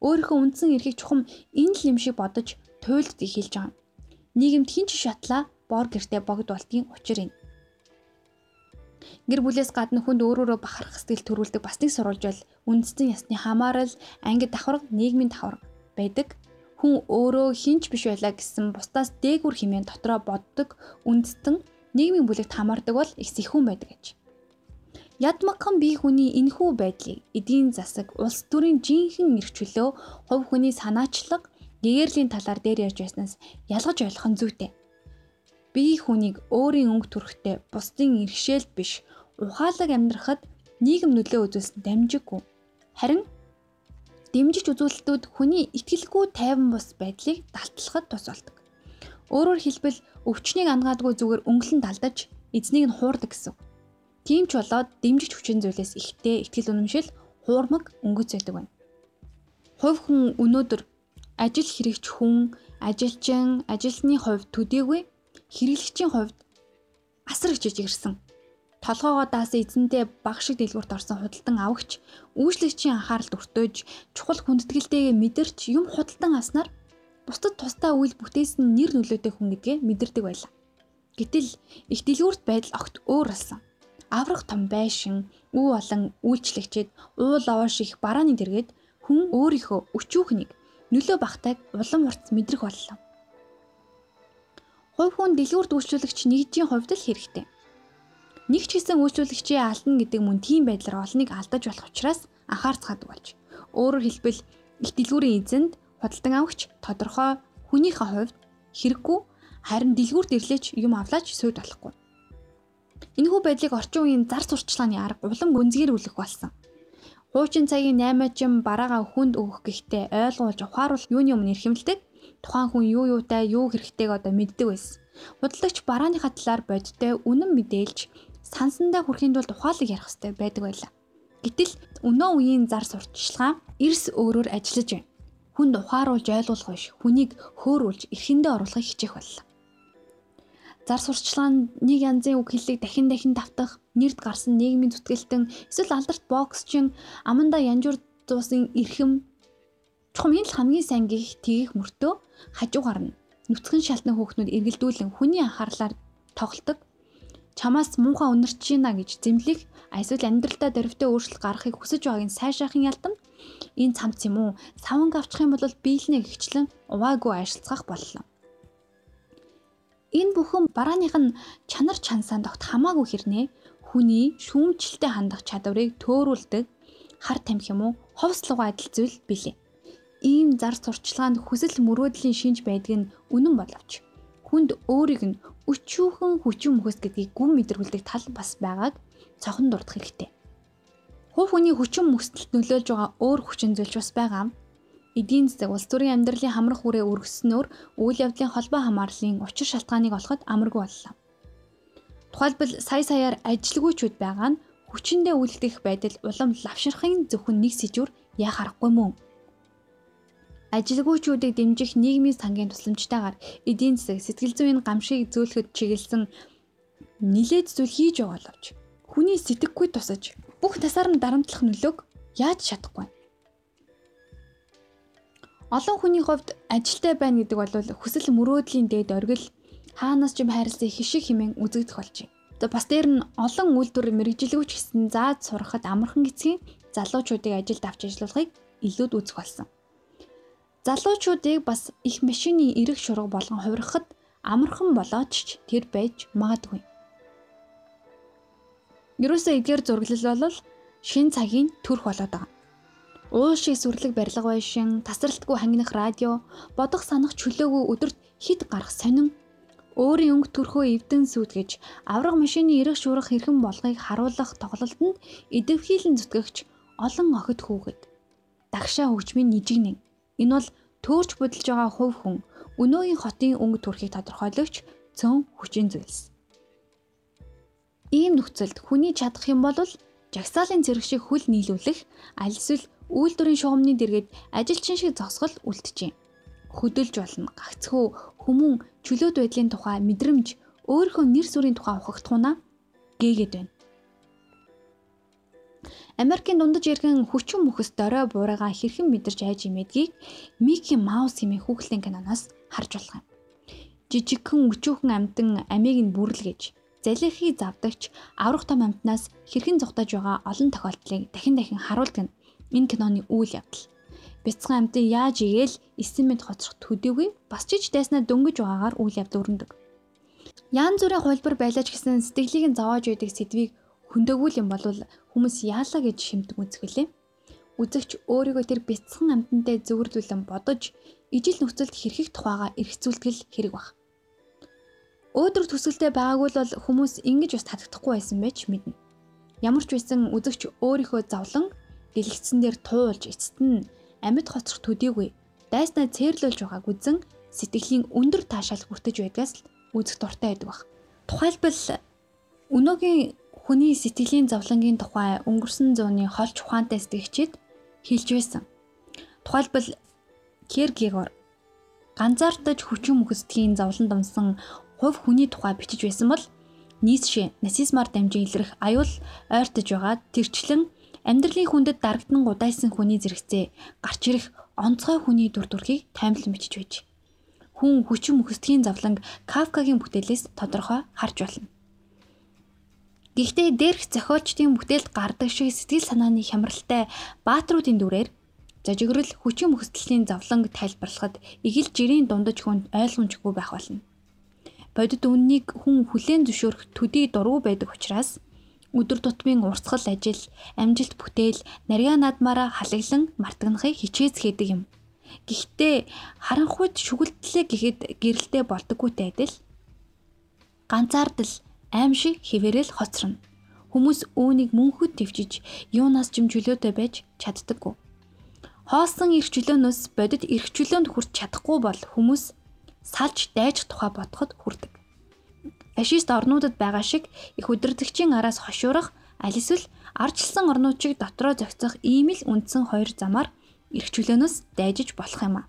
[SPEAKER 1] Өөрийнхөө үндсэн эрхийг чухам энэ л юм шиг бодож туйлддаг хэлж байгаа нийгэмд хин ч шатлаа бор гэртээ богд болтгийн учир юм. Гэр бүлээс гадна хүнд өөрөөрөө бахарх сэтгэл төрүүлдэг бас нэг сурвалж бол үндэстэн ясны хамаарал, ангид давхарга, нийгмийн давхарга байдаг. Хүн өөрөө хинч биш байлаа гэсэн бусдаас дээгүр хэмээн дотроо боддог үндэстэн нийгмийн бүлэгт хамаардаг бол их сэхүүн байдаг гэж. Ядмагхан бие хүний энэхүү байдлыг эдийн засаг, улс төрийн жинхэнэ эрх чөлөө, хувь хүний санаачлаг, гэгэрлийн талаар дээр ярьж байснаас ялгаж ойлгох нь зүйтэй. Бие хүнийг өөрийн өнгө төрхтэй бусдын иргэшээлд биш ухаалаг амьдрахад нийгэм нөлөө үзүүлсэн дамжиггүй. Харин дэмжиж үзүүлэлтүүд хүний итгэлгүй тайван бус байдлыг далтлахад тус болдог. Өөрөөр хэлбэл өвчнийг ангаадгүй зүгээр өнгөлн далдаж эзнийг нь хуурдаг гэсэн. Тийм ч болоод дэмжиж хүчин зүйлээс ихтэй итгэл үнэмшил хуурмаг өнгөц байдаг байна. Хувь хүн өнөөдөр ажил хэрэгч хүн, ажилчин, ажилтны хувьд төдийгүй хэрэглэгчийн хувьд асар хичээж ирсэн. Толгоогоо даасан эзэндээ баг шиг дэлгүүрт орсон худалдан авагч үйлчлэгчийн анхааралд өртөөж чухал хүндэтгэлтэйгээ мэдэрч юм худалдан авснаар бусдад тусдаа үйл бүтээсэн нэр нөлөөтэй хүн гэдгээ мэдэрдэг байлаа. Гэтэл их дэлгүүрт байдал огт өөр болсон. Аврах том байшин, үе болон үйлчлэгчэд уул овоош их барааны дэргэд хүн өөрийнхөө өчүүхнийг нөлөө багтайг улам урт мэдрэх боллоо. Хувь хүн дэлгүүрт үйлчлүүлэгч нэгжийн хувьд л хэрэгтэй. Нэг ч гэсэн үйлчлүүлэгчээ алдна гэдэг мөн тийм байдлаар олныг алдаж болох учраас анхаарцгаадаг болж. Өөрөөр хэлбэл их дэлгүүрийн эзэнд худалдан авагч тодорхой хүнийхээ хувьд хэрэггүй харин дэлгүүрт ирлээч юм авлаач сүйд болохгүй. Энэхүү байдлыг орчин үеийн зар сурталчилгааны арга улам гүнзгийрүүлэх болсон. Хуучин цагийн 8 бараагаа хүнд өгөх гэхдээ ойлгуулж ухааруул юуны өмнө эрхэмлдэг тухайн хүн юу юутай юу хэрэгтэйг одоо мэддэг байсан. Худалдагч барааныхаа талаар бодтой үнэн мэдээлж сансандаа хүрэхийн тулд ухаалаг ярих хэрэгтэй байдаг байлаа. Гэтэл өнөө үеийн зар сурталчилгаа эрс өөрөөр ажиллаж байна. Хүнд ухааруулж ойлгуулах биш, хүнийг хөөрүүлж эрхэндээ оруулахыг хичээх боллоо. Зар нь нэг янзын үг хэллэг дахин дахин давтах, нэрд гарсан нийгмийн зүтгэлтэн, эсвэл алдарт боксчин, аманда янжуур зуусын эрхэм. Чухамын л хамгийн сайн гих тгийх мөртөө хажуугаар нь нүцгэн шалтны хөөхнүүд эргэлдүүлэн хүний анхаарлаар тоглодог чамаас муухай үнэрч гинэ гэж зэмлэх эсвэл амьдралдаа дөрвтэй өөрчлөлт гаргахыг хүсэж байгааг нь сайшаахын ялтам. Энэ цамц юм уу? Саванг авчих юм бол биелнэ гихчлэн уваагүй ажиллацгаах боллоо. Энэ бүхэн барааных нь чанар чансаанд огт хамаагүй хэрнээ хүний шүүмжлэлтэй хандах чадварыг төөрүүлдэг хар тамхи юм уу ховслогоо адил зүйл билээ. Ийм зар сурчлагаанд хүсэл мөрөөдлийн шинж байдаг нь үнэн боловч хүнд өөрийг нь өчүүхэн хүчин мөхөс гэдгийг гүн мэдрүүлдэг тал бас байгааг цохон дурдах хэрэгтэй. Хувь хүний хүчин мөсөлт нөлөөлж байгаа өөр хүчин зүйлч бас байгаа. Эдийн засаг улс төрийн амьдралын хамрах үрээ өргөснөөр үйл явдлын холбоо хамаарлын учир шалтгааныг олоход амаргүй боллоо. Тухайлбал сая саяар ажилгүйчүүд байгаа нь хүчиндээ үйлдэх байдал улам лавширхын зөвхөн нэг сэжүр яа харахгүй мөн ажилгүйчүүдийг дэмжих нийгмийн сангийн тусламжтайгаар эдийн засаг сэтгэл зүйн гамшиг зөөлөхөд чиглэсэн нилээд зүйл хийж байгаа боловч хүний сэтгэхгүй тусаж бүх тасаар нь дарамтлах нөлөөг яаж чадахгүй. Олон хүний хувьд ажилтай байна гэдэг бол хүсэл мөрөөдлийн дээд оргил хаанаас ч юм хайрлсан их шиг хэмээн үзэгдэх болж байна. За бас дээр нь олон үйлдвэр мэрэгжилгүүч гэсэн зааж сурахад амархан эцгийн залуучуудыг ажилд авч ажиллуулахыг илүүд үзэх болсон. Залуучуудыг бас их машины эрэг шурга болгон хувирахад амархан болооч ч тэр байж магадгүй. Ерөөсөө эдгээр зураглал бол шин цагийн төрх болоод байгаа. Уул шиг сүрлэг барилга байшин, тасралтгүй хангинах радио, бодох санах чөлөөгөө өдөрт хит гарах сонин. Өөрийн өнгө төрхөө эвдэн сүйтгэж авраг машины эрэг шуурах хэрхэн болгохыг харуулах тоглолтод идэвхийлэн зүтгэгч олон охид хүүхэд. Дагшаа хөгжмийн нижигнэн Энэ бол төөрч будалж байгаа хувь хүн өнөөгийн хотын өнгө төрхийг тодорхойлогч цөөн хүчин зүйлс. Ийм нөхцөлд хүний чадах юм бол жагсаалын зэрэг шиг хөл нийлүүлэх аль эсвэл үйлдвэрийн шугамны дэргэд ажилчин шиг зогсгол үлджээ. Хөдөлж болно. Гагцхөө хүмүүн чөлөөт байдлын тухай мэдрэмж өөрийнхөө нэр сүрийн тухай ухагдхуунаа гээгээд байна. Америкийн дундаж иргэн хүчин мөхөс дорой буурайгаа хэрхэн мэдэрч айж имэдгийг Мики Маус хэмээх хүүхлийн киноноос харж болох юм. Жижигхэн өчүүхэн амтан амийг нь бүрлгэж, залхихыг завдагч аврах том амтнаас хэрхэн зугтаж байгаа олон тохиолдлыг дахин дахин харуулдаг нь энэ киноны үйл явдал. Бяцхан амтын яаж игээл 9 минут хоцрох төдийгүй бас ч дайснаа дөнгөж байгаагаар үйл явдал өрнөдөг. Ян зүрийн хулбар байлаач гэсэн сэтгэлийг нь зовоож байдаг сэдвийг хөндөгүүл юм бол хүмүүс яалаа гэж шимтэг үзгэлээ. Үзэгч өөрийгөө тэр бяцхан амтантай зөвөрлүүлэн бодож ижил нөхцөлд хэрхэх тухайга эргцүүлтгэл хэрэг баг. Өөдрөг төсөлтэй байгаагүй бол хүмүүс ингэж бас татагдахгүй байсан байж мэднэ. Ямар ч байсан үзэгч өөрийнхөө завлан дэлгэцэн дээр туулж эцэст нь амьд хоцрох төдийгүй дайснаа цээрлүүлж байгааг үзэн сэтгэлийн өндөр таашаал хүртэж байдгаас л үзэх дуртай байдаг баг. Тухайлбал өнөөгийн хүний сэтгэлийн зовлонгийн тухай өнгөрсөн зууны холч ухаантай сэтгэгчид хэлж байсан. Тухайлбал Киркегор ганцаардаж хүчин мөхөсдгийн зовлон домсон хувь хүний тухай бичиж байсан бол Ницше нацизмаар дамжин илрэх аюул ойртож байгаа тэрчлэн амьдралын хүндэд дарагдан гудайсан хүний зэрэгцээ гарч ирэх онцгой хүний дүр төрхийг таймлан бичиж байж. Хүн хүчин мөхсдгийн завланг Кафкагийн бүтээлээс тодорхой харж байна. Гэхдээ дээрх зохиолчдын бүтээлд гардаг шиг сэтгэл санааны хямралтай баатруудын дүрээр зожигрол хүчин мөхсдлийн завланг тайлбарлахад игэл жирийн дундаж хүн ойлгомжгүй байх болно бодит үннийг хүн хүлээн зөвшөөрөх төдий дургүй байдаг учраас өдөр тутмын урсгал ажил, амжилт бүтээл, нарийн наадмаараа халаглан мартагнахыг хичээж хийдэг юм. Гэхдээ харанхуйд шүгэлтлээ гэхэд гэрэлтэй болдоггүйтэй адил ганцаардл аим шиг хിവэрэл хоцорно. Хүмүүс үүнийг мөнхөд твчиж юунаас ч юм чөлөөтэй байж чаддаггүй. Хоосон эрх чөлөөнөөс бодит эрх чөлөөнд хүрч чадахгүй бол хүмүүс салж дайж тухай бодоход хүрдэг. Фашист орнуудад байгаа шиг их удирдгчийн араас хошуурах аль эсвэл ардчилсан орнуудчиг дотроо зохицох ийм л үндсэн хоёр замаар эрх чөлөөнөөс дайжиж болох юм а.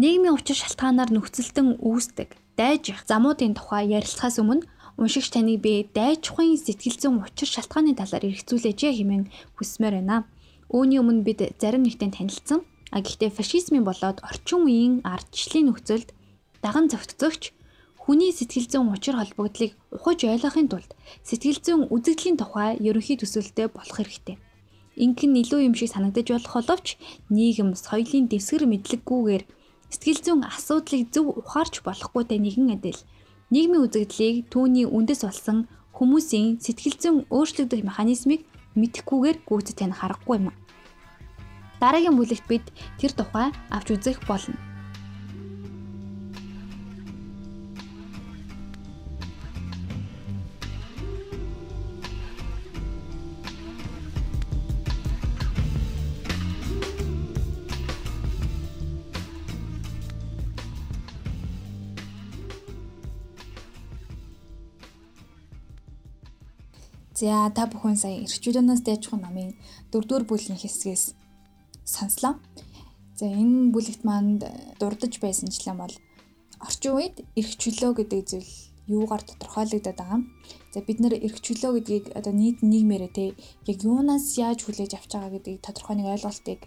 [SPEAKER 1] Нийгмийн учир шалтгаанаар нөхцөлдөн үүсдэг дайжих замуудын тухай ярилцахаас өмнө уншигч таныг би дайжихын сэтгэл зүйн учир шалтгааны талаар эргцүүлээч хэмээн хүсмээр байна. Үүний өмнө бид зарим нэгтэн танилцсан. А гэхдээ фашизмын болоод орчин үеийн ардчлалын нөхцөлд даган зохицогч хүний сэтгэл зүйн учир холбогдлыг ухаж ойлгохын тулд сэтгэл зүйн үзэгдлийн тухай ерөнхий төсөөлтөй болох хэрэгтэй. Инхэн илүү юм шиг санагдаж болох боловч нийгэм соёлын дэвсгэр мэдлэггүйгээр сэтгэл зүйн асуудлыг зөв ухаарч болохгүйтэй нэгэн адил нийгмийн үзэгдлийг түүний үндэс болсон хүмүүсийн сэтгэл зүйн өөрчлөгдөх механизмыг мэдэхгүйгээр гүйцэд тань харахгүй юм. Дараагийн бүлэгт бид тэр тухай авч үзэх болно. За та бүхэн сая эрхчлөөнөөс дайжхан намын 4-р бүлгийн хэсгээс сонслоо. За энэ бүлэгт манд дурдж байсанчлан бол орчин үед эрх чөлөө гэдэг зүйл юугаар тодорхойлогдоод байгаа юм. За бид нэр эрх чөлөө гэдгийг одоо нийт нийгмээрээ те яг юунаас яаж хүлээж авч байгаа гэдгийг тодорхой нэг ойлголтыг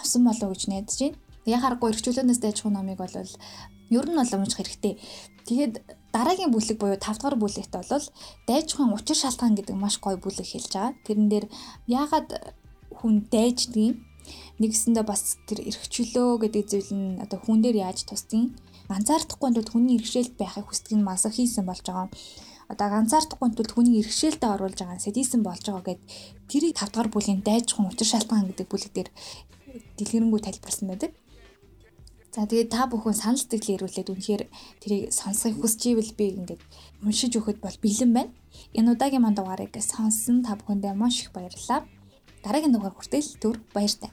[SPEAKER 1] авсан болов гэж найдаж байна. Яг харахгүй эрх чөлөөнөөс дайжхан номыг бол ер нь бол унших хэрэгтэй. Тэгээд дараагийн бүлэг буюу 5 дахь бүлэгт бол дайжхан учир шалтгаан гэдэг маш гоё бүлэг хэлж байгаа. Тэрэн дээр яагаад хүн дайждгийг нэгсэндээ бас тэр эрхчлөө гэдэг зүйл нь одоо хүн дээр яаж тусдгийг ганцаардахгүй тулд хүний иргэшээлт байхыг хүсдэг нь масохизм болж байгаа. Одоо ганцаардахгүй тулд хүний иргэшээлтэд оруулж байгаа садизм болж байгаа гэд тэрийг 5 дахь бүлийн дайжхан учир шалтгаан гэдэг бүлэг дээр дэлгэрэнгүй тайлбарсан байдаг. За тэгээд та бүхэн санал сэтгэлээ ирүүлээд үнэхээр тэрийг сонсохыг хүсэж ивэл би ингээд уншиж өгөхөд бол бэлэн байна. Энэ удаагийн манд дугаарыг сонссон та бүхэндээ маш их баярлалаа. Дараагийн дугаар хүртэл түр баяртай.